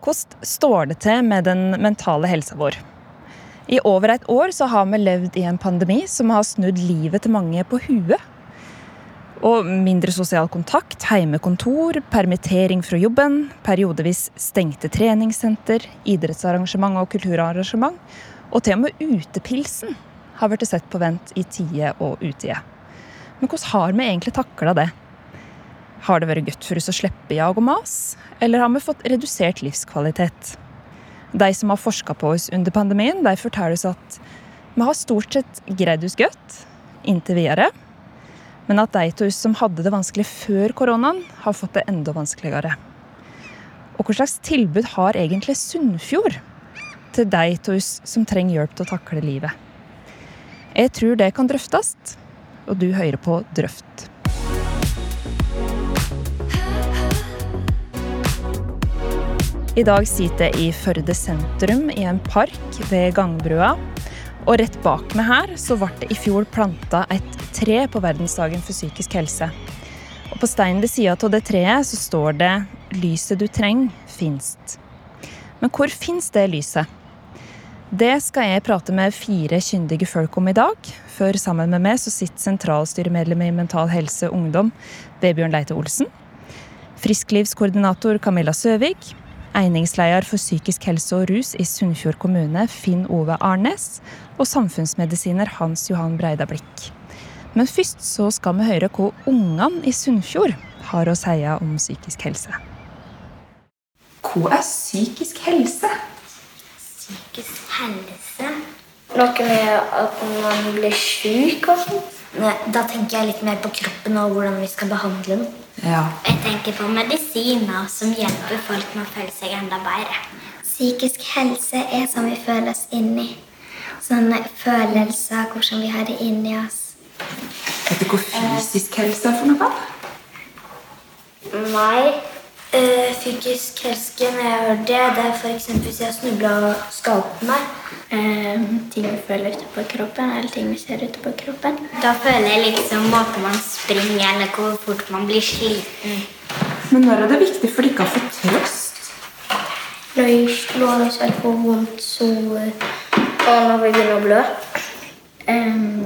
Hvordan står det til med den mentale helsa vår? I over et år så har vi levd i en pandemi som har snudd livet til mange på huet. Og mindre sosial kontakt, heimekontor, permittering fra jobben, periodevis stengte treningssenter, idrettsarrangement og kulturarrangement, og til og med utepilsen har blitt sett på vent i tide og utide. Men hvordan har vi egentlig takla det? Har det vært godt for oss å slippe jag og mas, eller har vi fått redusert livskvalitet? De som har forska på oss under pandemien, de forteller oss at vi har stort sett greid oss godt inntil videre, men at de av oss som hadde det vanskelig før koronaen, har fått det enda vanskeligere. Og hva slags tilbud har egentlig Sunnfjord til de av oss som trenger hjelp til å takle livet? Jeg tror det kan drøftes, og du hører på Drøft. I dag sitter jeg i Førde sentrum i en park ved gangbrua. Og rett bak meg her så ble det i fjor planta et tre på verdensdagen for psykisk helse. Og på steinen ved sida av det treet så står det 'Lyset du trenger, finst'. Men hvor fins det lyset? Det skal jeg prate med fire kyndige folk om i dag. Før sammen med meg så sitter sentralstyremedlem i Mental Helse Ungdom, Vebjørn Leite Olsen. Frisklivskoordinator Camilla Søvik. Einingsleder for psykisk helse og rus i Sunnfjord kommune, Finn Ove Arnes. Og samfunnsmedisiner Hans Johan Breida Blikk. Men først så skal vi høre hva ungene i Sunnfjord har å si om psykisk helse. Hva er psykisk helse? Psykisk helse Noe med at man blir syk og sånn. Da tenker jeg litt mer på kroppen og hvordan vi skal behandle den. Ja. Jeg tenker på medisiner som hjelper folk med å føle seg enda bedre. Psykisk helse er som vi føler oss inni. Sånne følelser, hvordan vi har det inni oss. Vet du hva fysisk helse er for noe? Nei. Eh, psykisk helse når jeg hører det, det er f.eks. hvis jeg snubler og skadet meg. Eh, ting vi føler ute på kroppen, eller ting vi ser ute på kroppen. Da føler jeg liksom måten man springer, eller hvor fort man blir sliten. Men når er det viktig for dere å få trøst? Når vi slår oss eller får vondt, så Og når vi begynner å blø.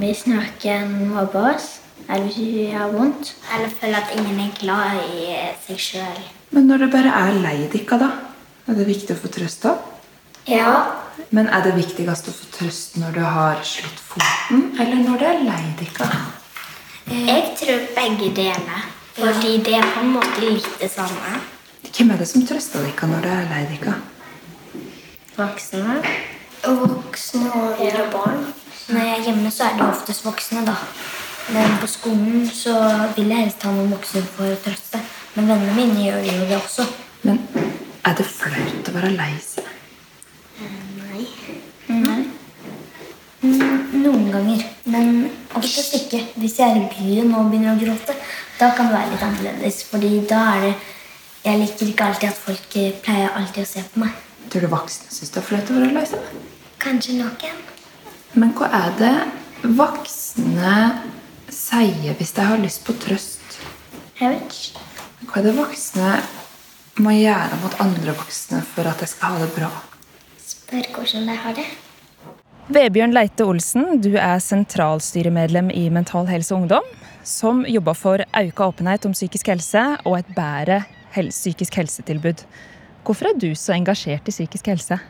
hvis noen mobber oss, eller hvis vi har vondt. Eller føler at ingen er glad i seg sjøl. Men når det bare er lei dere, da? Er det viktig å få trøst da? Ja. Men er det viktigst å få trøst når du har slått foten, eller når det er lei dere? Jeg tror begge deler. Fordi det er på en måte litt det samme. Hvem er det som trøster dere når det er lei dere? Voksne. Voksne og eldre barn. Når jeg er hjemme, så er det oftest voksne, da. Men på skolen så vil jeg helst ha noen voksne for å trøste. Men vennene mine gjør jo det også. Men er det flaut å være lei seg? Nei. Nei. Mm, Noen ganger. Men oftest ikke. Hvis jeg er i byen og begynner å gråte, da kan det være litt annerledes. Fordi da er det Jeg liker ikke alltid at folk eh, pleier alltid å se på meg. Tror du voksne syns det er flaut å være lei seg? Kanskje noen. Men hva er det voksne sier hvis de har lyst på trøst? Jeg vet ikke. Hva er det voksne må gjøre mot andre voksne for at jeg skal ha det bra? Spør hvordan de har det. Vebjørn Leite Olsen, du er sentralstyremedlem i Mental Helse og Ungdom, som jobber for økt åpenhet om psykisk helse og et bedre hel psykisk helsetilbud. Hvorfor er du så engasjert i psykisk helse?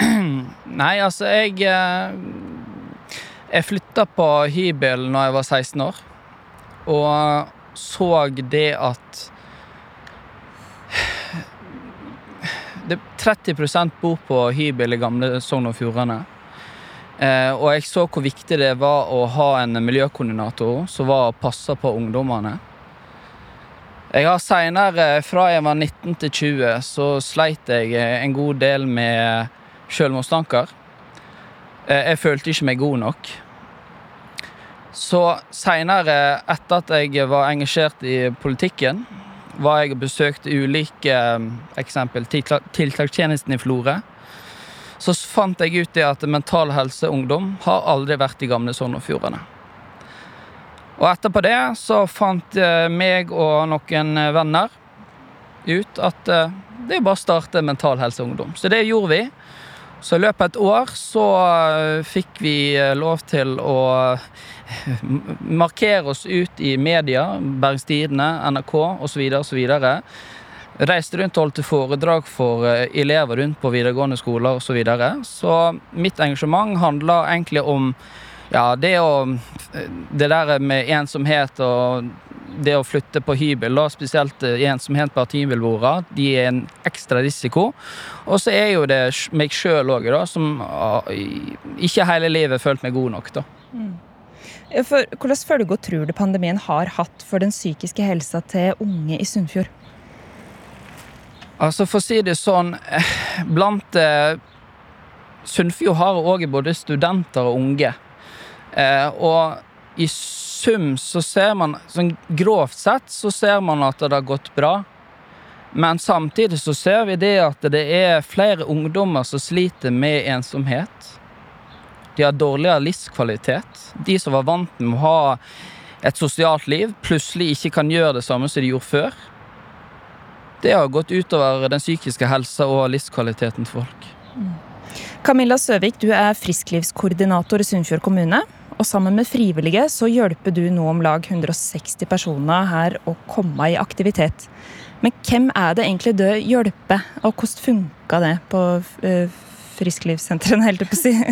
Nei, altså, jeg eh, Jeg flytta på hybel når jeg var 16 år. Og så det at det 30% bor på hybel i gamle Sogn og Fjordane. Eh, og jeg så hvor viktig det var å ha en miljøkoordinator som var å passe på ungdommene. Jeg har seinere, fra jeg var 19 til 20, så sleit jeg en god del med selvmordstanker. Eh, Jeg følte ikke meg god nok. Så seinere, etter at jeg var engasjert i politikken, var jeg og besøkte ulike eh, eksempel tiltakstjenesten i Florø. Så fant jeg ut det at Mental Helse Ungdom har aldri vært i gamle Sogn og Fjordane. Og etterpå det så fant eh, meg og noen eh, venner ut at det er bare å starte Mental Helse Ungdom. Så det gjorde vi. Så i løpet av et år så eh, fikk vi eh, lov til å eh, markere oss ut i media, Bergens Tidende, NRK osv. osv. Reiste rundt og holdt foredrag for elever rundt på videregående skoler osv. Så, videre. så mitt engasjement handler egentlig om ja, det å Det der med ensomhet og det å flytte på hybel, da, spesielt eh, ensomhet på hybelboere, de er en ekstra risiko. Og så er jo det meg sjøl òg, da, som ah, ikke hele livet har følt meg god nok, da. Mm. For, hvordan følge og tror du pandemien har hatt for den psykiske helsa til unge i Sunnfjord? Altså, for å si det sånn, eh, blant eh, Sunnfjord har òg både studenter og unge. Eh, og i sum så ser man, sånn grovt sett, så ser man at det har gått bra. Men samtidig så ser vi det at det er flere ungdommer som sliter med ensomhet. De har dårligere livskvalitet. De som var vant med å ha et sosialt liv, plutselig ikke kan gjøre det samme som de gjorde før. Det har gått utover den psykiske helsa og livskvaliteten til folk. Camilla Søvik, du er frisklivskoordinator i Sunnfjord kommune. Og sammen med frivillige så hjelper du nå om lag 160 personer her å komme i aktivitet. Men hvem er det egentlig du hjelper, og hvordan funka det på uh, frisklivssentrene, helt på å si?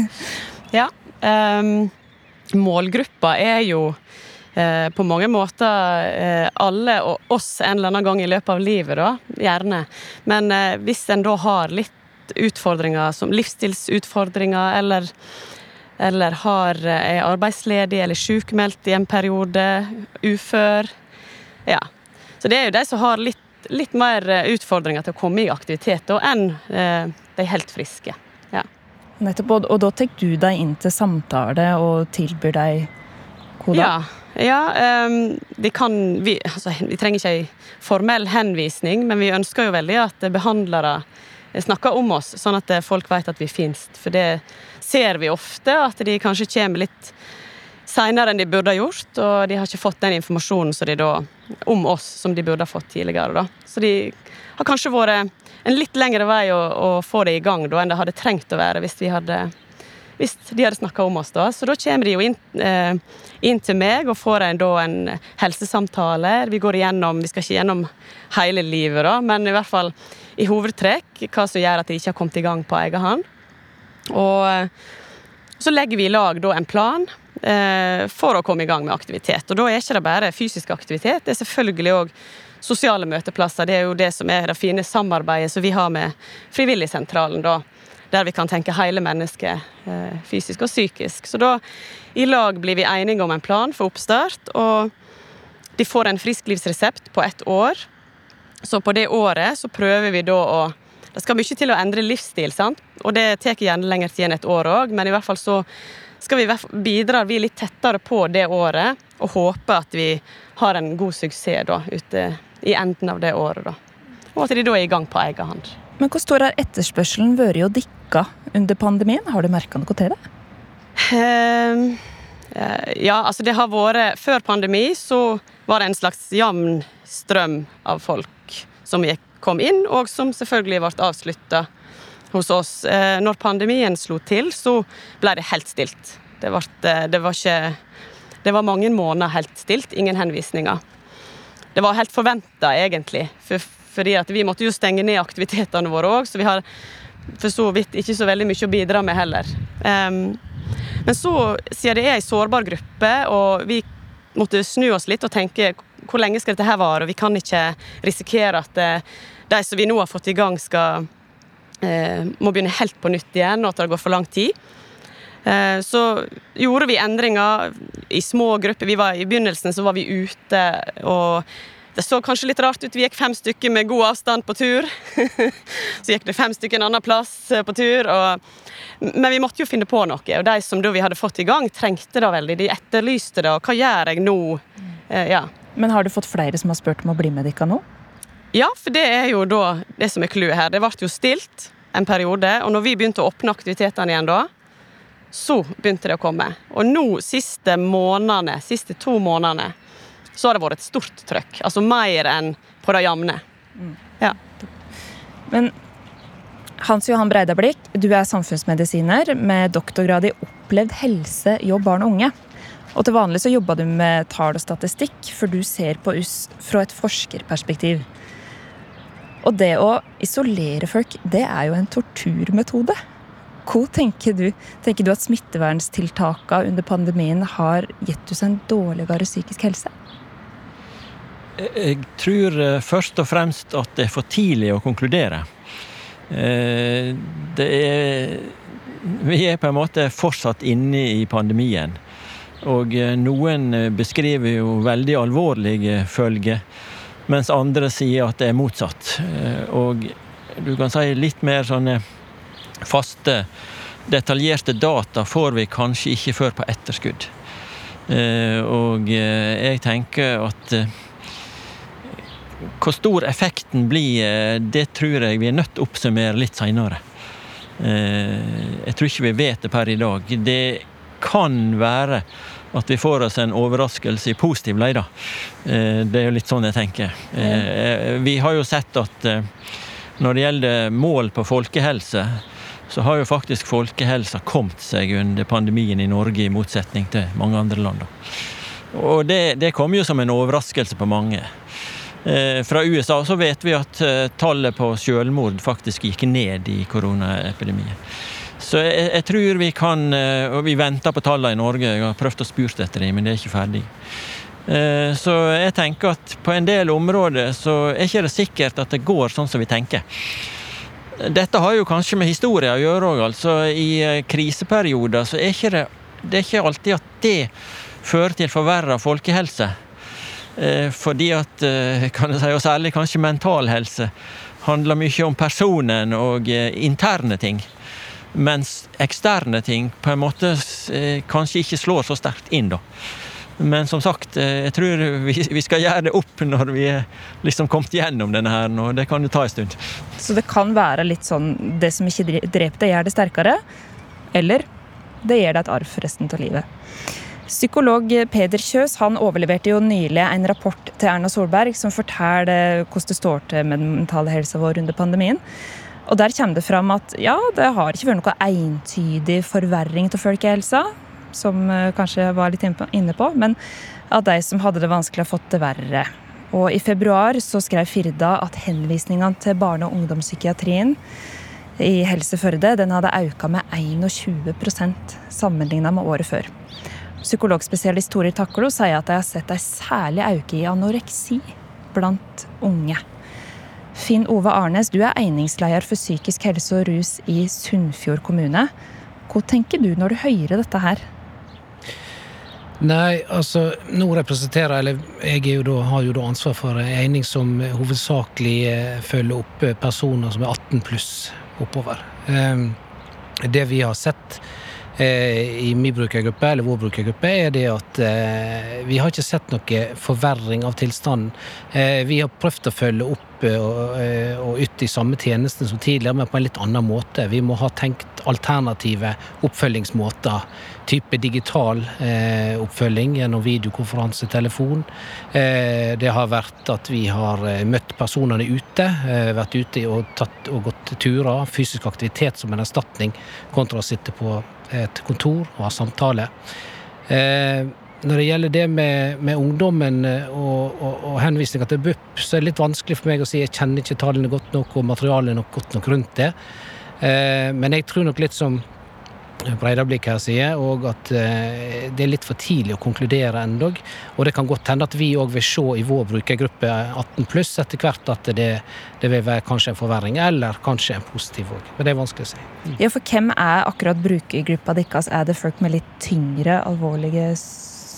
Ja. um, målgruppa er jo eh, på mange måter eh, alle og oss en eller annen gang i løpet av livet, da. Gjerne. Men eh, hvis en da har litt utfordringer som livsstilsutfordringer, eller, eller har, eh, er arbeidsledig eller sykmeldt i en periode, ufør Ja. Så det er jo de som har litt, litt mer eh, utfordringer til å komme i aktivitet da, enn eh, de helt friske. Ja. Nettopp, og, og da tar du deg inn til samtale og tilbyr deg koda? Ja, ja ehm, de kan, vi, altså, vi trenger ikke ei formell henvisning, men vi ønsker jo veldig at behandlere snakker om oss, sånn at folk vet at vi finnes. For det ser vi ofte, at de kanskje kommer litt seinere enn de burde ha gjort, og de har ikke fått den informasjonen de da, om oss som de burde ha fått tidligere. Da. Så de har kanskje vært en litt lengre vei å, å få det i gang da, enn det hadde trengt å være hvis vi hadde hvis de hadde snakka om oss. da. Så da kommer de jo inn, eh, inn til meg og får en, da, en helsesamtale. Vi går igjennom, vi skal ikke gjennom hele livet, da, men i hvert fall i hovedtrekk hva som gjør at de ikke har kommet i gang på egen hånd. Og eh, så legger vi i lag da en plan eh, for å komme i gang med aktivitet. Og da er ikke det bare fysisk aktivitet, det er selvfølgelig òg sosiale møteplasser. Det er jo det som er det fine samarbeidet som vi har med Frivilligsentralen, da. Der vi kan tenke hele mennesket, eh, fysisk og psykisk. Så da i lag blir vi enige om en plan for oppstart, og de får en frisklivsresept på ett år. Så på det året så prøver vi da å Det skal mye til å endre livsstil, sant? og det tar gjerne lengre tid enn et år òg, men i hvert fall så skal vi bidrar vi litt tettere på det året, og håper at vi har en god suksess da, ute i enden av det året. da. Og at de da er i gang på egen hånd. Men hvor stor har etterspørselen vært å dikke under pandemien? Har du merka noe til det? Eh, ja, altså det har vært Før pandemi så var det en slags jevn strøm av folk som gikk, kom inn, og som selvfølgelig ble avslutta hos oss. Eh, når pandemien slo til, så ble det helt stilt. Det, ble, eh, det var ikke Det var mange måneder helt stilt, ingen henvisninger. Det var helt forventa, egentlig, for, fordi vi måtte jo stenge ned aktivitetene våre òg, så vi har for så vidt ikke så veldig mye å bidra med heller. Um, men så, siden det er ei sårbar gruppe, og vi måtte snu oss litt og tenke hvor lenge skal dette her vare, og vi kan ikke risikere at eh, de som vi nå har fått i gang, skal eh, må begynne helt på nytt igjen, og at det går for lang tid. Eh, Så gjorde vi endringer i små grupper. Var, I begynnelsen så var vi ute, og det så kanskje litt rart ut. Vi gikk fem stykker med god avstand på tur. så gikk det fem stykker en annen plass på tur. Og, men vi måtte jo finne på noe, og de som vi hadde fått i gang, trengte det veldig. De etterlyste det. Og hva gjør jeg nå? Ja. Men har du fått flere som har spurt om å bli med dere nå? Ja, for det er jo da det som er clouet her. Det ble jo stilt en periode, og når vi begynte å åpne aktivitetene igjen da, så begynte det å komme. Og nå, siste månedene, siste to månedene, så har det vært et stort trøkk. Altså mer enn på det jevne. Ja. Men Hans Johan Breidablikk, du er samfunnsmedisiner med doktorgrad i opplevd helse, jobb, barn og unge. Og til vanlig så jobba du med tall og statistikk, for du ser på oss fra et forskerperspektiv. Og det å isolere folk, det er jo en torturmetode. Hva tenker du? Tenker du at smitteverntiltakene under pandemien har gitt oss en dårligere psykisk helse? Jeg tror eh, først og fremst at det er for tidlig å konkludere. Eh, det er Vi er på en måte fortsatt inne i pandemien. Og eh, noen beskriver jo veldig alvorlige følger, mens andre sier at det er motsatt. Og du kan si litt mer sånne faste, detaljerte data får vi kanskje ikke før på etterskudd. Og jeg tenker at hvor stor effekten blir, eh, det tror jeg vi er nødt til å oppsummere litt seinere. Eh, jeg tror ikke vi vet det per i dag. Det kan være at vi får oss en overraskelse i positiv lei, da. Eh, det er jo litt sånn jeg tenker. Vi har jo sett at når det gjelder mål på folkehelse, så har jo faktisk folkehelsa kommet seg under pandemien i Norge, i motsetning til mange andre land. Og det, det kom jo som en overraskelse på mange. Eh, fra USA så vet vi at eh, tallet på selvmord faktisk gikk ned i koronaepidemien. Så jeg, jeg, tror vi kan eh, Og vi venter på tallene i Norge. Jeg har prøvd å spurt etter dem, men det er ikke ferdig. Så jeg tenker at på en del områder så er ikke det sikkert at det går sånn som vi tenker. Dette har jo kanskje med historie å gjøre òg. Altså, I kriseperioder så er ikke det, det er ikke alltid at det fører til forverra folkehelse. Eh, fordi at, eh, kan jeg si, og særlig kanskje mental helse, handler mye om personen og eh, interne ting. Mens eksterne ting på en måte kanskje ikke slår så sterkt inn, da. Men som sagt, jeg tror vi skal gjøre det opp når vi er liksom kommet gjennom denne her, og det kan jo ta en stund. Så det kan være litt sånn det som ikke dreper deg, gjør det sterkere? Eller det gir deg et arv for resten av livet? Psykolog Peder Kjøs han overleverte jo nylig en rapport til Erna Solberg som forteller hvordan det står til med den mentale helsa vår under pandemien. Og Der kommer det fram at ja, det har ikke vært noe entydig forverring av folkehelsa, som eh, kanskje var litt inne på, men at de som hadde det vanskelig, har fått det verre. Og I februar så skrev Firda at henvisningene til barne- og ungdomspsykiatrien i Helse Førde den hadde økt med 21% sammenlignet med året før. Psykologspesialist Torir Taklo sier at de har sett en særlig økning i anoreksi blant unge. Finn Ove Arnes, du er einingsleder for psykisk helse og rus i Sunnfjord kommune. Hva tenker du når du hører dette her? Nei, altså nå representerer eller jeg da, har jo da ansvar for en egning som hovedsakelig eh, følger opp eh, personer som er 18 pluss oppover. Ehm, det vi har sett i min brukergruppe, eller vår brukergruppe, er det at eh, vi har ikke sett noe forverring av tilstanden. Eh, vi har prøvd å følge opp og, og i samme tjenesten som tidligere, men på en litt annen måte. Vi må ha tenkt alternative oppfølgingsmåter. Type digital eh, oppfølging gjennom videokonferanse, telefon. Eh, det har vært at vi har møtt personene ute. Eh, vært ute og, tatt, og gått turer. Fysisk aktivitet som en erstatning kontra å sitte på et kontor og ha samtale. Eh, når det gjelder det med, med ungdommen eh, og, og, og, henvisninga til BUP, så er det litt vanskelig for meg å si. Jeg kjenner ikke tallene godt nok og materialet nok godt nok rundt det. Eh, men jeg tror nok litt som Breidablikk her sier, og at eh, det er litt for tidlig å konkludere ennå. Og det kan godt hende at vi òg vil se i vår brukergruppe 18 pluss etter hvert at det, det, vil være kanskje en forverring, eller kanskje en positiv òg. Men det er vanskelig å si. Ja, for hvem er akkurat brukergruppa deres? Er det folk med litt tyngre, alvorlige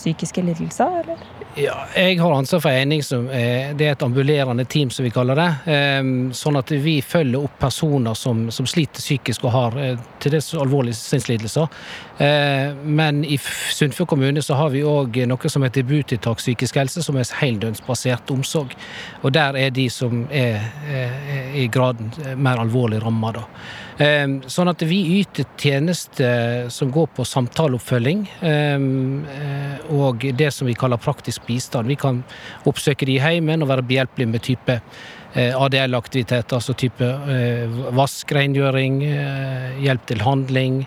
psykiske lidelser, eller? Ja, jeg har ansvar for Eining, som er, det er et ambulerende team, som vi kaller det. Ehm, sånn at vi følger opp personer som, som sliter psykisk og har eh, til dels alvorlige sinnslidelser. Ehm, men i Sunnfjord kommune så har vi òg noe som heter Butitak psykisk helse, som er heldøgnsbasert omsorg. Og der er de som er, er i graden mer alvorlig ramma, da. Ehm, sånn at vi yter tjenester som går på samtaleoppfølging, eh, og det som vi kaller praktisk bistand. Vi kan oppsøke de i heimen og være behjelpelige med type eh, ADL-aktiviteter, altså type vaskrengjøring, vask, rengjøring, eh, hjelp til handling.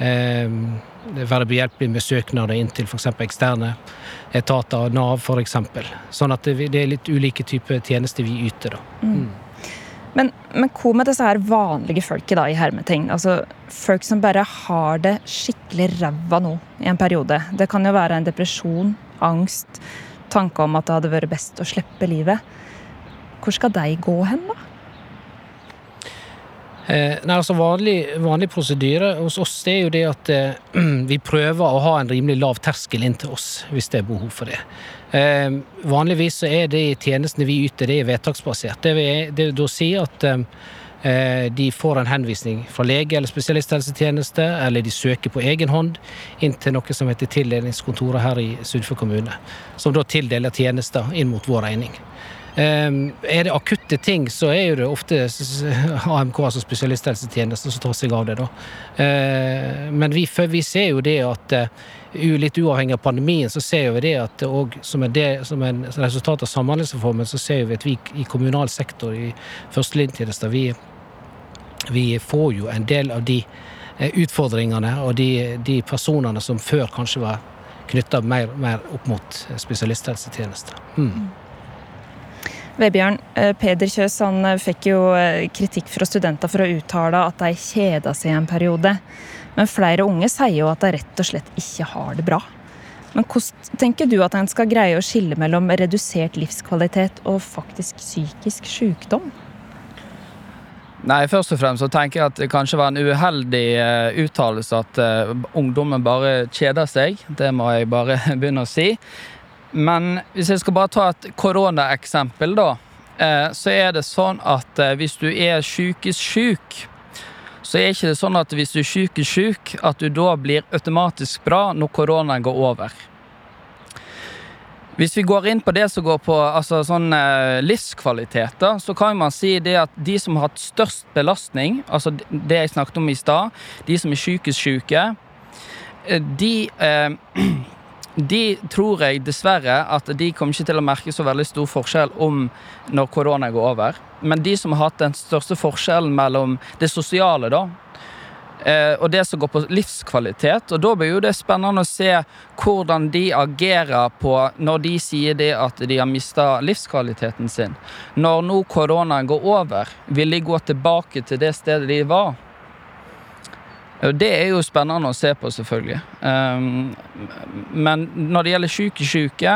Eh, være behjelpelig med søknader inn til f.eks. eksterne etater, Nav f.eks. Sånn at det, det er litt ulike typer tjenester vi yter. da. Men, men hvor med disse her vanlige folket da, i hermetegn? Altså folk som bare har det skikkelig ræva nå i en periode. Det kan jo være en depresjon, angst, tanke om at det hadde vært best å slippe livet. Hvor skal de gå hen, da? Eh, nei, altså vanlig, vanlig prosedyre hos oss det er jo det at eh, vi prøver å ha en rimelig lav terskel inn til oss, hvis det er behov for det. Eh, vanligvis så er det i tjenestene vi yter, det er vedtaksbasert. Det vil det vil da si at eh, eh, de får en henvisning fra lege eller spesialisthelsetjeneste, eller de søker på egen hånd inn til noe som heter tildelingskontoret her i Sunnfjord kommune, som da tildeler tjenester inn mot vår regning. Um, er det akutte ting, så er det ofte AMK, altså spesialisthelsetjenesten, som tar seg av det. da. Eh, men vi, vi ser jo det at eh, litt uavhengig av pandemien, så ser vi det at og som, en som en resultat av Samhandlingsreformen, så ser vi at vi i kommunal sektor, i førstelinjetjenester, vi, vi får jo en del av de eh, utfordringene og de, de personene som før kanskje var knytta mer, mer opp mot eh, spesialisthelsetjenester. Mm. Vebjørn, eh, Peder Kjøs han eh, fikk jo kritikk fra studenter for å uttale at de kjeda seg en periode. Men flere unge sier jo at de rett og slett ikke har det bra. Men hvordan tenker du at en skal greie å skille mellom redusert livskvalitet og faktisk psykisk sykdom? Nei, først og fremst så tenker jeg at det kanskje var en uheldig uh, uttalelse at uh, ungdommen bare kjeder seg. Det må jeg bare begynne å si. Men hvis jeg skal bare ta et koronaeksempel, da. Uh, så er det sånn at hvis du er psykisk syk, så er ikke det sånn at hvis du er syk, er syk, at du da blir automatisk bra når koronaen går over. Hvis vi går inn på det som går på altså, sånn, eh, livskvalitet, da, så kan man si det at de som har hatt størst belastning, altså det jeg snakket om i stad, de som er psykisk syke, eh, de eh, De tror jeg dessverre at de kommer ikke til å merke så veldig stor forskjell om når korona går over. Men de som har hatt den største forskjellen mellom det sosiale, da, Eh, og det som går på livskvalitet. Og da blir jo det spennende å se hvordan de agerer på når de sier det at de har mista livskvaliteten sin. Når nå koronaen går over, vil de gå tilbake til det stedet de var? Og Det er jo spennende å se på, selvfølgelig. Um, men når det gjelder syke syke,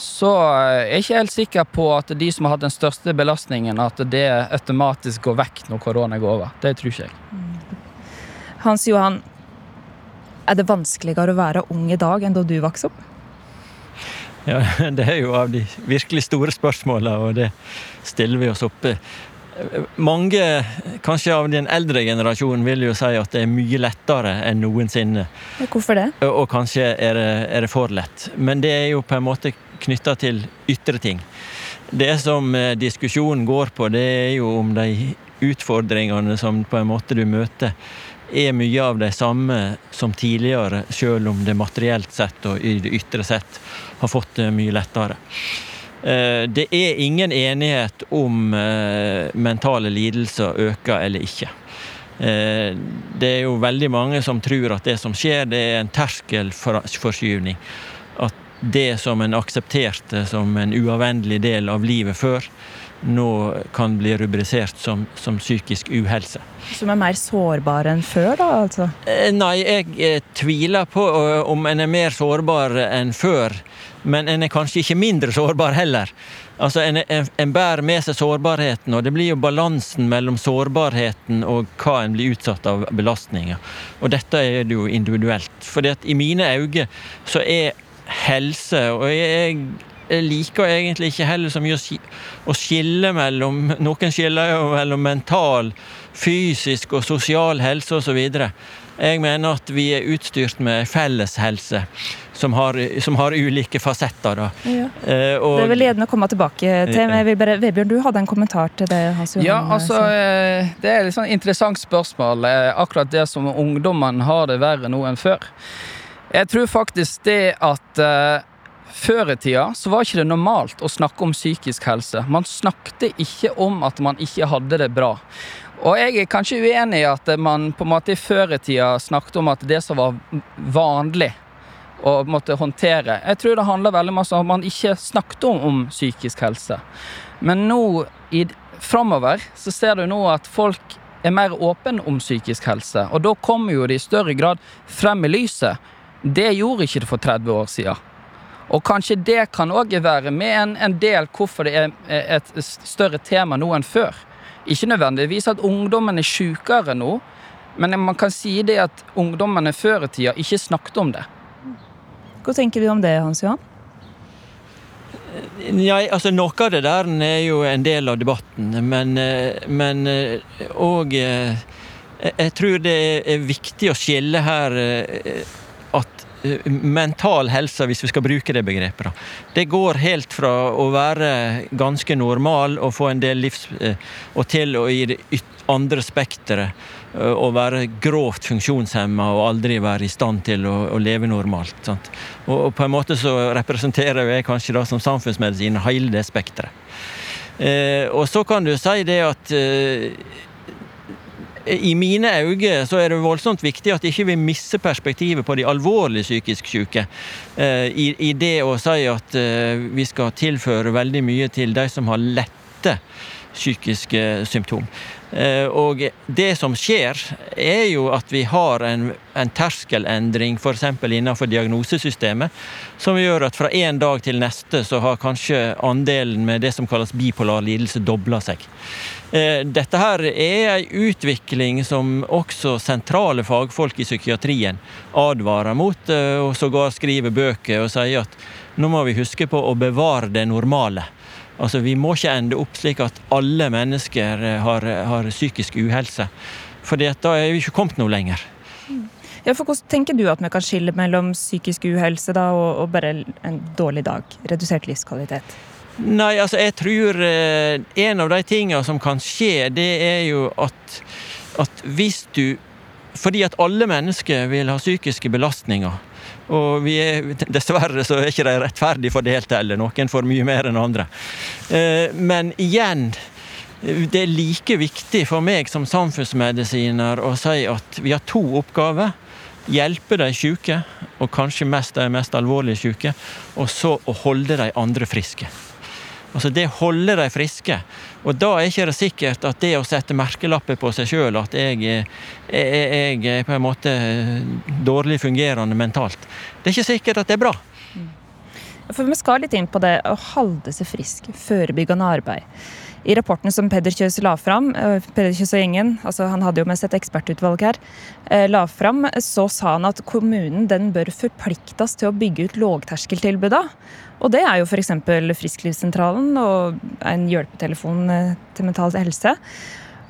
så er jeg ikke helt sikker på at de som har hatt den største belastningen, at det automatisk går vekk når korona går over. Det tror ikke jeg. Hans Johan, er det vanskeligere å være ung i dag enn da du vokste opp? Ja, det er jo av de virkelig store spørsmåla, og det stiller vi oss oppe. Mange, kanskje av den eldre generasjonen, vil jo si at det er mye lettere enn noensinne. Hvorfor det? Og kanskje er det, er det for lett. Men det er jo på en måte knytta til ytre ting. Det som eh, diskusjonen går på, det er jo om de utfordringene som på en måte du møter, er mye av de samme som tidligere, selv om det materielt sett og i det ytre sett har fått det mye lettere. Eh, Det er ingen enighet om eh, mentale lidelser øker eller ikke. Eh, Det er jo veldig mange som tror at det som skjer, det er en terskelforskyvning. At det som en aksepterte som en uavvendelig del av livet før, nå kan bli rubrisert som, som psykisk uhelse. Som er mer sårbar enn før, da? altså? Nei, jeg tviler på om en er mer sårbar enn før. Men en er kanskje ikke mindre sårbar heller. Altså, En, en, en bærer med seg sårbarheten, og det blir jo balansen mellom sårbarheten og hva en blir utsatt av belastninger. Og dette er det jo individuelt. Fordi at i mine øyne så er helse Og jeg, jeg liker egentlig ikke heller så mye å, skille mellom Noen skiller jo mellom mental, fysisk og sosial helse osv. Jeg mener at vi er utstyrt med felleshelse som har, som har ulike fasetter. Da. Ja. Eh, og- Det vil jeg å komme tilbake til. men jeg vil bare, Vebjørn, du hadde en kommentar til det Hans Johan Ja, eh, altså, eh, det er et sånn interessant spørsmål. eh, Akkurat det som ungdommen har det verre nå enn før. Jeg tror faktisk det at eh, Før i tida så var ikke det normalt å snakke om psykisk helse. Man snakket ikke om at man ikke hadde det bra. Og jeg er kanskje uenig i at man på en måte i før i tida snakket om at det som var vanlig å måtte håndtere Jeg tror det handler veldig mye om at man ikke snakket om, om psykisk helse. Men nå i, framover så ser du nå at folk er mer åpne om psykisk helse. Og da kommer jo det i større grad frem i lyset. Det gjorde ikke det for 30 år siden. Og kanskje det kan òg være med en, en del hvorfor det er et større tema nå enn før. Ikke nødvendigvis at ungdommen er sjukere nå, men man kan si det at ungdommene før i tida ikke snakket om det. Hva tenker du om det, Hans Johan? Ja, altså Noe av det der er jo en del av debatten, men, men og Jeg tror det er viktig å skille her at mental helse, hvis vi skal bruke det begrepet. Da. Det går helt fra å være ganske normal og få en del livs... og til å i det andre spekteret å være grovt funksjonshemma og aldri være i stand til å, å leve normalt. Og, og, på en måte så representerer jeg kanskje da som samfunnsmedisin hele det spekteret. Eh, og så kan du si det at eh, i mine øyne så er det voldsomt viktig at ikke vi mister perspektivet på de alvorlig psykisk syke. Eh, I, I, det å si at eh, vi skal tilføre veldig mye til de som har lette psykiske symptom. Eh, og det som skjer, er jo at vi har en, en terskelendring f.eks. innenfor diagnosesystemet, som gjør at fra en dag til neste så har kanskje andelen med det som kalles bipolar lidelse, dobla seg. Eh, dette her er en utvikling som også sentrale fagfolk i psykiatrien advarer mot, eh, og sågar skriver bøker og sier at nå må vi huske på å bevare det normale. Altså, Vi må ikke ende opp slik at alle mennesker eh, har, har psykisk uhelse. For da er vi ikke kommet noe lenger. Ja, for Hvordan tenker du at vi kan skille mellom psykisk uhelse da, og, og bare en dårlig dag? Redusert livskvalitet? Nei, altså jeg tror eh, en av de tingene som kan skje, det er jo at, at hvis du Fordi at alle mennesker vil ha psykiske belastninger. Og er, dessverre så er ikke de rettferdig fordelt heller. Noen får mye mer enn andre. Eh, men igjen, det er like viktig for meg som samfunnsmedisiner å si at vi har to oppgaver. Hjelpe de syke, og kanskje mest de mest alvorlige syke. Og så å holde de andre friske. Altså Det holder de friske. Og da er ikke det sikkert at det å sette merkelapper på seg sjøl at jeg, jeg, er på en måte dårlig fungerende mentalt, det er ikke sikkert at det er bra. For Vi skal litt inn på det å holde seg frisk, forebyggende arbeid. I rapporten som Peder Kjøs la fram, eh, Peder Kjøs og gjengen, altså han hadde jo med seg et ekspertutvalg her, eh, la fram, så sa han at kommunen den bør forpliktes til å bygge ut lågterskeltilbuda. Og det er jo f.eks. Frisklivssentralen og en hjelpetelefon eh, til mental helse.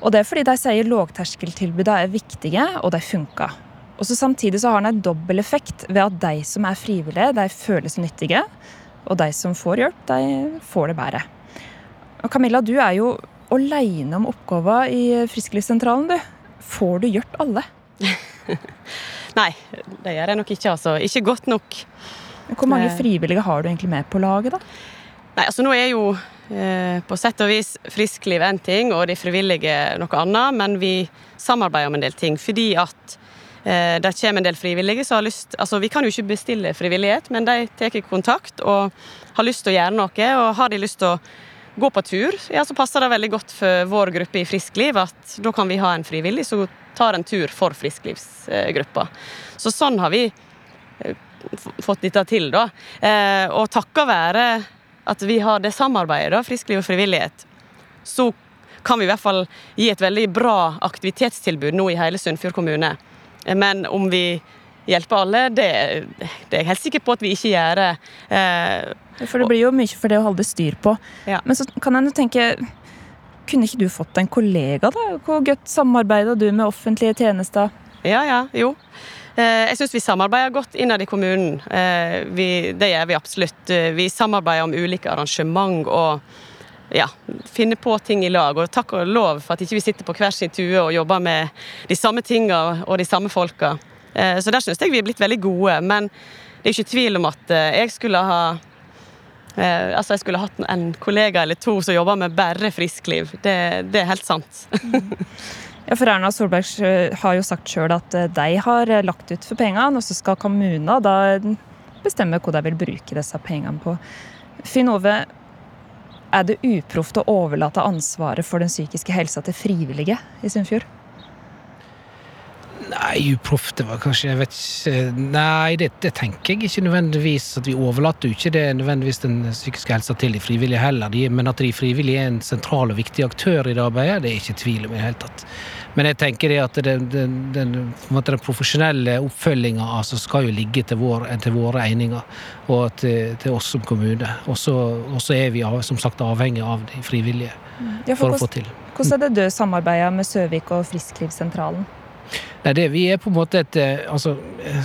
Og det er fordi de sier lågterskeltilbuda er viktige, og de funker. Og så Samtidig så har den en dobbel effekt ved at de som er frivillige, de føles nyttige. Og de som får hjelp, de får det bedre. Og Camilla, du er jo aleine om oppgava i Frisklivssentralen, du. Får du gjort alle? Nei, det gjør jeg nok ikke. altså. Ikke godt nok. Hvor mange frivillige har du egentlig med på laget, da? Nei, altså Nå er jo eh, på sett og vis friskliv én ting, og de frivillige noe annet, men vi samarbeider om en del ting. Fordi at eh, det kommer en del frivillige som har lyst Altså, vi kan jo ikke bestille frivillighet, men de tar kontakt og har lyst til å gjøre noe. Og har de lyst til å gå på tur, ja, så passer det veldig godt for vår gruppe i Friskliv at da kan vi ha en frivillig som tar en tur for frisklivsgruppa. Så sånn har vi eh, fått dette til, da. Eh, og takket være at vi har det samarbeidet, da, friskliv og frivillighet, så kan vi i hvert fall gi et veldig bra aktivitetstilbud nå i hele Sunnfjord kommune. Eh, men om vi hjelper alle, det, det, er jeg helt sikker på at vi ikke gjør. Eh, for det blir jo mye for det å holde styr på. Ja. Men så kan jeg jo tenke Kunne ikke du fått en kollega, da? Hvor godt samarbeider du med offentlige tjenester? Ja, ja, jo. Eh, jeg syns vi samarbeider godt innad i kommunen. Eh, vi, det gjør vi absolutt. Eh, vi samarbeider om ulike arrangement og ja, finne på ting i lag. Og takk og lov for at ikke vi sitter på hver sin tue og jobber med de samme tinga og de samme folka. Så der syns jeg vi er blitt veldig gode. Men det er ikke tvil om at jeg skulle ha Eh, altså Jeg skulle hatt en kollega eller to som jobber med bare friskliv. Det, det er helt sant. Ja, for Erna Solberg har jo sagt sjøl at eh, de har eh, lagt ut for pengene, og så skal kommunene da bestemme hva de vil bruke disse pengene på. Finn Ove, er det uproft å overlate ansvaret for den psykiske helsa til frivillige i Sunnfjord? Nei, uproff, det var kanskje Jeg vet ikke Nei, det, det tenker jeg ikke nødvendigvis. At vi overlater jo ikke det nødvendigvis den psykiske helsa til de frivillige heller. De, men at de frivillige er en sentral og viktig aktør i det arbeidet, det er ikke tvil om i det hele tatt. Men jeg tenker det at den, den, den, den profesjonelle oppfølginga altså, skal jo ligge til, vår, til våre egninger og til, til oss som kommune. Og så er vi som sagt avhengig av de frivillige Ja, for å få til. hvordan er det du samarbeider med Søvik og Frisklivssentralen? Nei, det, vi er på en måte et eh, Altså, eh,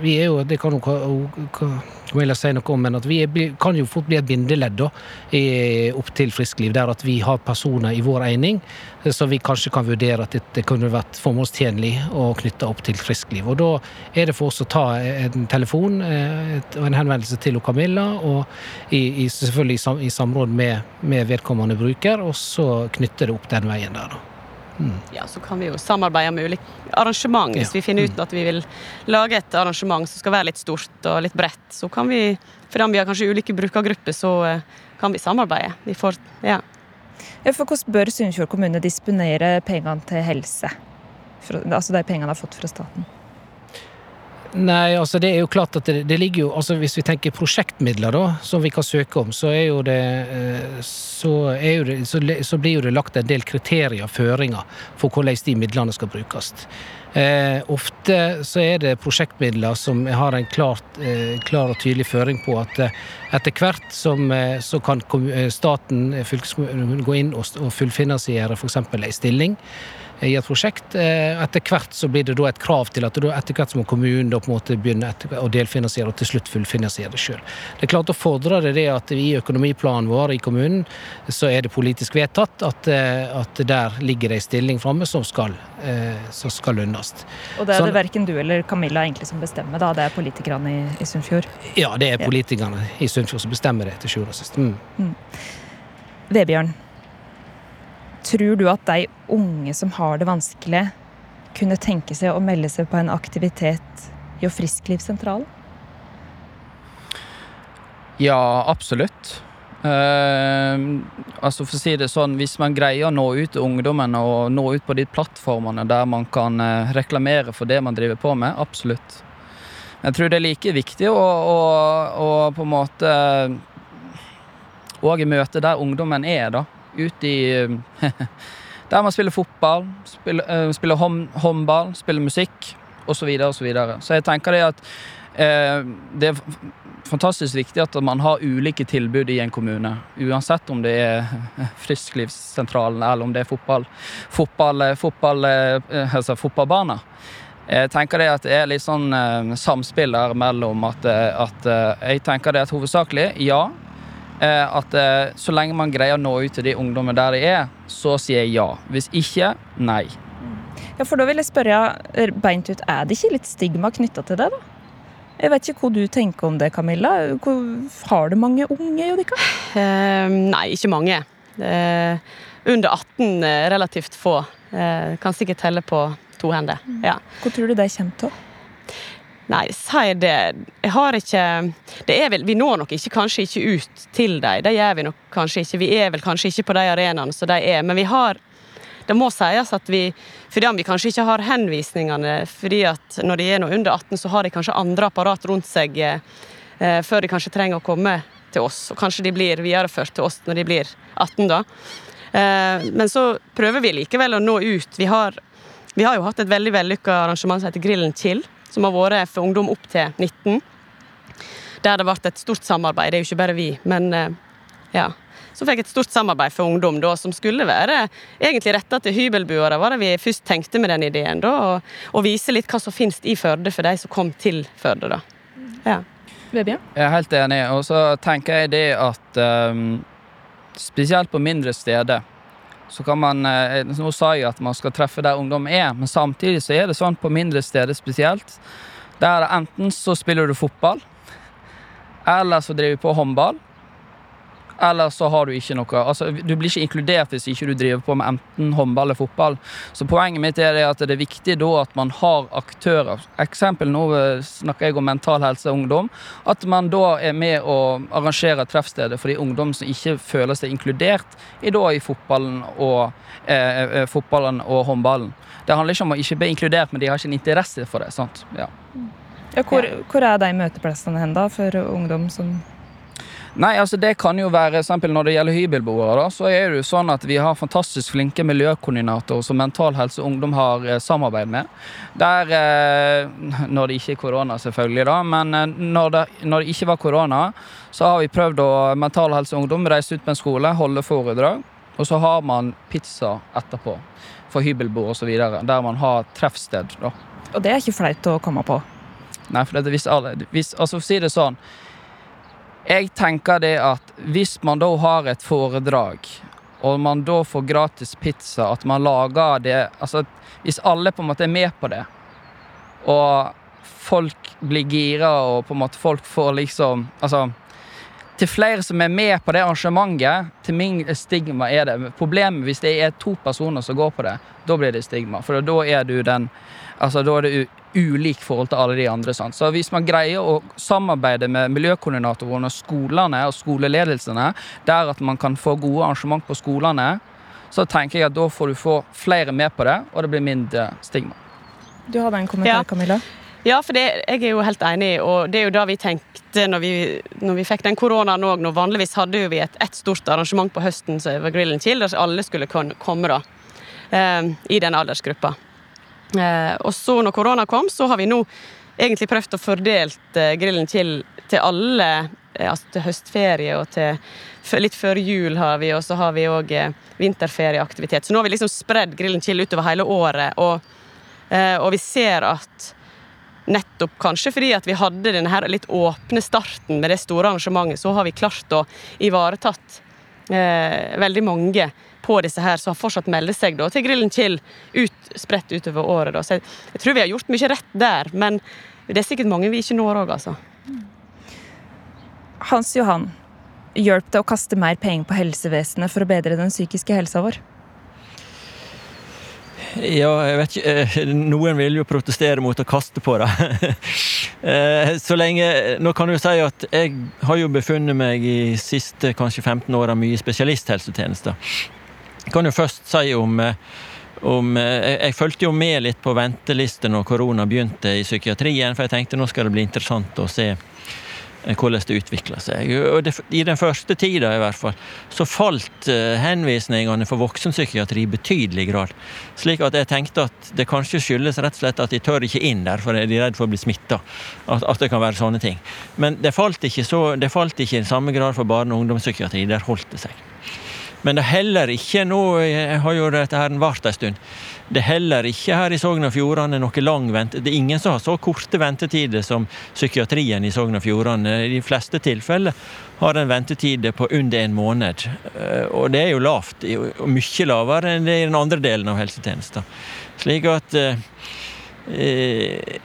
vi er jo Det kan jo Camilla si noe om, men at vi er, kan jo fort bli et bindeledd da, i- opp til friskliv, der at vi har personer i vår egning eh, så vi kanskje kan vurdere at det kunne vært formålstjenlig å knytte opp til friskliv. Og da er det for oss å ta en telefon og en henvendelse til Camilla, og i, i, selvfølgelig i, sam, i samråd med, med vedkommende bruker, og så knytte det opp den veien der, da. Ja, Så kan vi jo samarbeide med ulike arrangement. Hvis Ja. vi finner ut at vi vil lage et arrangement som skal være litt stort og litt bredt, så kan vi, fordi vi har kanskje ulike brukergrupper, så eh, kan vi samarbeide. Vi får, ja. Ja, for hvordan bør Sunnfjord kommune disponere pengene til helse? For, altså de pengene de har fått fra staten. Nei, altså det er jo klart at det, det ligger jo altså Hvis vi tenker prosjektmidler, da, som vi kan søke om, så er jo det eh, Så, jo det, så, så blir jo det lagt en del kriterier, føringer, for hvordan de midlene skal brukes. Eh, ofte så er det prosjektmidler som har en klart, eh, klar og tydelig føring på at eh, etter hvert som, eh, så kan eh, staten, fylkeskommunen, gå inn og, og fullfinansiere f.eks. ei stilling i et prosjekt. Eh, Etter hvert så blir det da et krav til at etter hvert må kommunen da på en måte begynne å delfinansiere og til slutt fullfinansiere det sjøl. Det er klart å fordre det det at i økonomiplanen vår i kommunen så er det politisk vedtatt at, eh, at der ligger det ei stilling framme som skal, eh, som skal lønnes. Og det er Sånn- det verken du eller Camilla egentlig som bestemmer, da. Det er politikerne i, i Sunnfjord. Ja, det er politikerne i Sunnfjord som bestemmer det til sjuende og sist. Mm. Vebjørn, tror du at de unge som har det vanskelig, kunne tenke seg å melde seg på en aktivitet i Frisklivssentralen? Ja, absolutt. Eh, altså for å si det sånn, Hvis man greier å nå ut til ungdommen og nå ut på de plattformene der man kan eh, reklamere for det man driver på med, absolutt. Jeg tror det er like viktig å, å, å på en måte Og møte der ungdommen er, da. Ut i Der man spiller fotball, spiller, eh, spiller hånd, håndball, spiller musikk osv. Så, videre, og så, videre. så jeg tenker det at eh, det er fantastisk viktig at man har ulike tilbud i en kommune. Uansett om det er Frisklivssentralen eller om det er fotball, fotball, fotball, eh, altså fotballbaner. Jeg tenker det at det er litt sånn eh, samspill der mellom at, eh, at eh, Jeg tenker det at hovedsakelig, ja. Eh, at eh, så lenge man greier å nå ut til de ungdommene der de er, så sier jeg ja. Hvis ikke, nei. Ja, for da vil jeg spørre beint ut, er det ikke litt stigma knytta til det, da? Jeg vet ikke hva du tenker om det, Camilla. Hvor, har det mange unge, Jodika? Eh, nei, ikke mange. Eh, under 18 eh, relativt få. Eh, kan sikkert telle på to hender. Ja. Hvor tror du det kommer til? Nei, si det. Jeg har ikke det er vel, Vi når nok ikke, kanskje ikke ut til dem. Det gjør vi nok kanskje ikke. Vi er vel kanskje ikke på de arenaene som de er. Men vi har Det må sies at vi Fordi vi kanskje ikke har henvisningene fordi at når de er nå under 18, så har de kanskje andre apparat rundt seg eh, før de kanskje trenger å komme til oss. Og kanskje de blir videreført til oss når de blir 18, da. Eh, men så prøver vi likevel å nå ut. Vi har, vi har jo hatt et veldig vellykka arrangement som heter Grillen chill som har vært for ungdom opp til 19. Der det ble et stort samarbeid. Det er jo ikke bare vi, men eh, ja. Så fikk jeg et stort samarbeid for ungdom da, som skulle være egentlig retta til hybelboere. var det vi først tenkte med den ideen. da, Og, og vise litt hva som finnes i Førde for de som kom til Førde. da. Ja. Vebjørn? Jeg er helt enig. Og så tenker jeg det at um, spesielt på mindre steder så kan man eh, Nå sa jeg at man skal treffe der ungdom er, men samtidig så er det sånn på mindre steder spesielt. Der enten så spiller du fotball, eller så driver du på håndball. Eller så har du ikke noe Altså, du blir ikke inkludert hvis ikke du driver på med enten håndball eller fotball. Så poenget mitt er at det er viktig da at man har aktører. Eksempel nå eh, snakker jeg om mental helse og ungdom. At man da er med å arrangere treffstedet for de ungdom som ikke føler seg inkludert i, da, i fotballen og, eh, eh, fotballen og håndballen. Det handler ikke om å ikke bli inkludert, men de har ikke en interesse for det. sant? Ja. Ja, hvor, hvor er de møteplassene hen da, for ungdom som Nei, altså Det kan jo være eksempel når det gjelder hybelboere. da, så er det jo sånn at Vi har fantastisk flinke miljøkoordinatorer som Mental Helse Ungdom har eh, samarbeid med. Der, eh, Når det ikke er korona, selvfølgelig, da. Men eh, når, det, når det ikke var korona, så har vi prøvd å Mental Helse Ungdom reise ut på en skole, holde foredrag. Og så har man pizza etterpå for hybelboere osv. Der man har treffsted. da. Og det er ikke flaut å komme på. Nei, for det, hvis alle, hvis, altså si det sånn Jeg tenker det at hvis man da har et foredrag, og man da får gratis pizza, at man lager det Altså hvis alle på en måte er med på det, og folk blir gira, og på en måte folk får liksom Altså til flere som er med på det arrangementet, til min stigma er det. Problemet hvis det er to personer som går på det, da blir det stigma. For da er du den Altså, da er det ulik forhold til alle de andre. Sant? Så hvis man greier å samarbeide med miljøkoordinatorene, skolene og skoleledelsene, der at man kan få gode arrangement på skolene, så tenker jeg at da får du få flere med på det, og det blir mindre stigma. Du hadde en kommentar, Ja. Camilla? Ja, for det, jeg er jo helt enig, og det er jo da vi tenkte når vi, når vi fikk den koronaen òg. Vanligvis hadde jo vi et, et stort arrangement på høsten som var grillen til der alle skulle komme da, eh, i den aldersgruppa. Eh, og så når korona kom, så har vi nå egentlig prøvd å fordelt grillen til, til alle, eh, altså til høstferie og til litt før jul har vi, og så har vi òg eh, vinterferieaktivitet. Så nå har vi liksom spredd grillen til utover hele året, og, eh, og vi ser at Nettopp kanskje fordi at vi hadde denne her litt åpne starten med det store arrangementet, så har vi klart å ivaretatt eh, veldig mange på disse her som har fortsatt melder seg da, til Grillen Chill ut, spredt utover året. Da. Så jeg, jeg tror vi har gjort mye rett der, men det er sikkert mange vi ikke når òg, altså. Hans Johan, hjelp det å kaste mer penger på helsevesenet for å bedre den psykiske helsa vår? Ja, jeg vet ikke eh, Noen vil jo protestere mot å kaste på det. Eh, Så lenge Nå kan du si at jeg har jo befunnet meg i siste kanskje 15 åra mye i spesialisthelsetjenester. Jeg kan jo først si om, eh, om eh, Jeg jeg fulgte jo med litt på venteliste når korona begynte i psykiatrien, for jeg tenkte nå skal det bli interessant å se eh, hvordan det utvikla seg. Og det, I den første tida i hvert fall, så falt henvisningene for voksenpsykiatri i betydelig grad. Slik at jeg tenkte at det kanskje skyldes rett og slett at de tør ikke inn der, for de er redd for å bli smitta. At, at det kan være sånne ting. Men det falt ikke, så, det falt ikke i samme grad for barne- og ungdomspsykiatri. Der holdt det seg. Men det er heller ikke nå Jeg har jo dette her vart en stund. Det er heller ikke her i Sogn og Fjordane noe lang vente... Det er ingen som har så korte ventetider som psykiatrien i Sogn og Fjordane. I de fleste tilfeller har en ventetid på under en måned. Eh, Og det er jo lavt, og mye lavere enn det i den andre delen av helsetjenesten. Slik at eh, eh,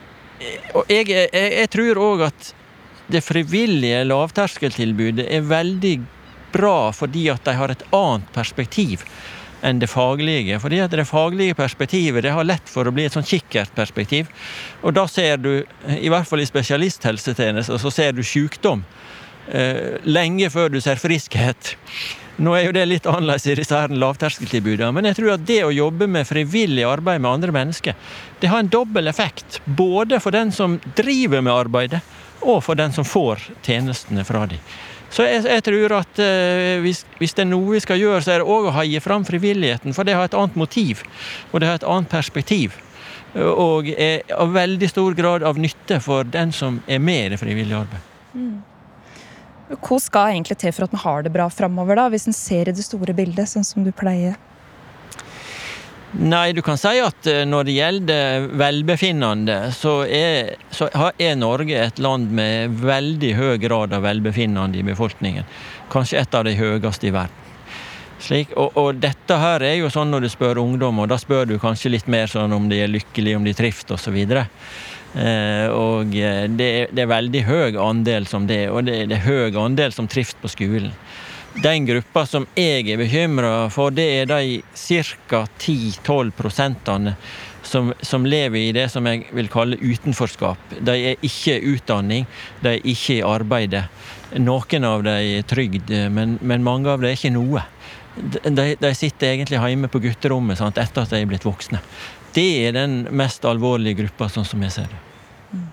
Og jeg, jeg, jeg tror òg at det frivillige lavterskeltilbudet er veldig bra fordi at de har et annet perspektiv enn det faglige. Fordi at det faglige perspektivet det har lett for å bli et sånn kikkertperspektiv. Og da ser du, i hvert fall i spesialisthelsetjenesten, så ser du sykdom eh, lenge før du ser friskhet. Nå er jo det litt annerledes i disse lavterskeltilbudene, men jeg tror at det å jobbe med frivillig arbeid med andre mennesker, det har en dobbel effekt. Både for den som driver med arbeidet, og for den som får tjenestene fra dem. Så jeg, jeg tror at eh, hvis, hvis det er noe vi skal gjøre, så er det òg å heie fram frivilligheten. For det har et annet motiv, og det har et annet perspektiv. Og er av veldig stor grad av nytte for den som er med i det frivillige arbeidet. Hva skal egentlig til for at vi har det bra framover, hvis en ser i det store bildet, sånn som du pleier? Nei, du kan si at eh, når det gjelder velbefinnende, så er, så er Norge et land med veldig høy grad av velbefinnende i befolkningen. Kanskje et av de høyeste i verden. Slik, og, og dette her er jo sånn når du spør ungdom, og da spør du kanskje litt mer sånn om de er lykkelige, om de trives osv. Eh, og eh, det, er- det er veldig høy andel som det, og det, det er høy andel som trives på skolen. Den gruppa som jeg er bekymra for, det er de ca. 10-12 prosentene som, som, lever i det som jeg vil kalle utenforskap. De er ikke i utdanning, de er ikke i arbeide. Noen av dem er trygd, men, men, mange av dem er ikke noe. De, de sitter egentlig hjemme på gutterommet sant, etter at de er blitt voksne. Det er den mest alvorlige gruppa, sånn som jeg ser det. Mm.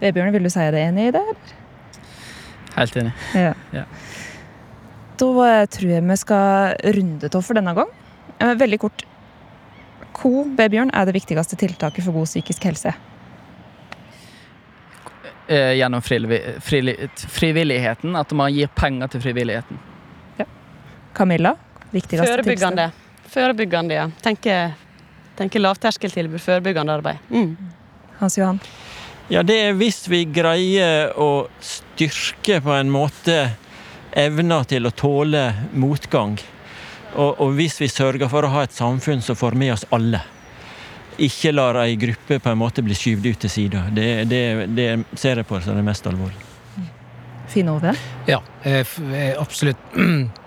Vebjørn, vil du si deg enig i det? Helt enig. Ja. ja. Da eh, tror jeg vi skal runde av for denne gang. Eh, veldig kort. Hvor Vebjørn, er det viktigste tiltaket for god psykisk helse? Eh, gjennom frivilligheten. At man gir penger til frivilligheten. Ja. Camilla? Viktigste Forebyggende. Førebyggende, ja. Tenke, tenke lavterskeltilbud, forebyggende arbeid. Mm. Hans Johan? Ja, det er hvis vi greier å styrke på en måte evna til å tåle motgang. Og, og, hvis vi sørger for å ha et samfunn som får med oss alle. Ikke lar ei gruppe på en måte bli skyvd ut til sida. Det, det, det, ser jeg på som det mest alvorlige. Fine Ove? Ja, absolutt.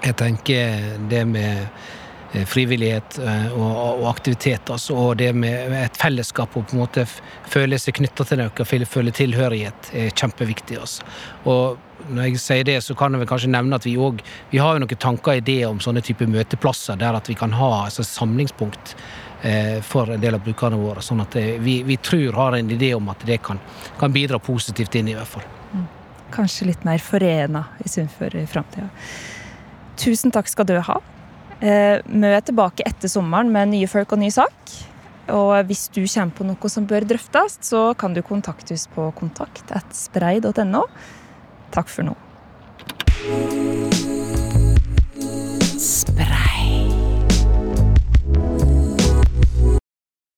Jeg tenker det med Eh, frivillighet eh, og, aktivitet. Altså, og det med et fellesskap og på en måte føle seg knytta til noe, føle tilhørighet, er kjempeviktig. Altså. Og når jeg sier det, så kan jeg kanskje nevne at vi òg har jo noen tanker og ideer om sånne type møteplasser, der at vi kan ha altså, samlingspunkt eh, for en del av brukerne våre. Sånn at det, vi, vi, tror har en idé om at det kan, kan bidra positivt inn, i hvert fall. Mm. Kanskje litt mer forena i Sunnfjord i framtida. Tusen takk skal du ha. Eh, vi er tilbake etter sommeren med nye folk og ny sak. Og hvis du kommer på noe som bør drøftes, så kan du kontakte oss på kontakt.sprei.no. Takk for nå. Sprek.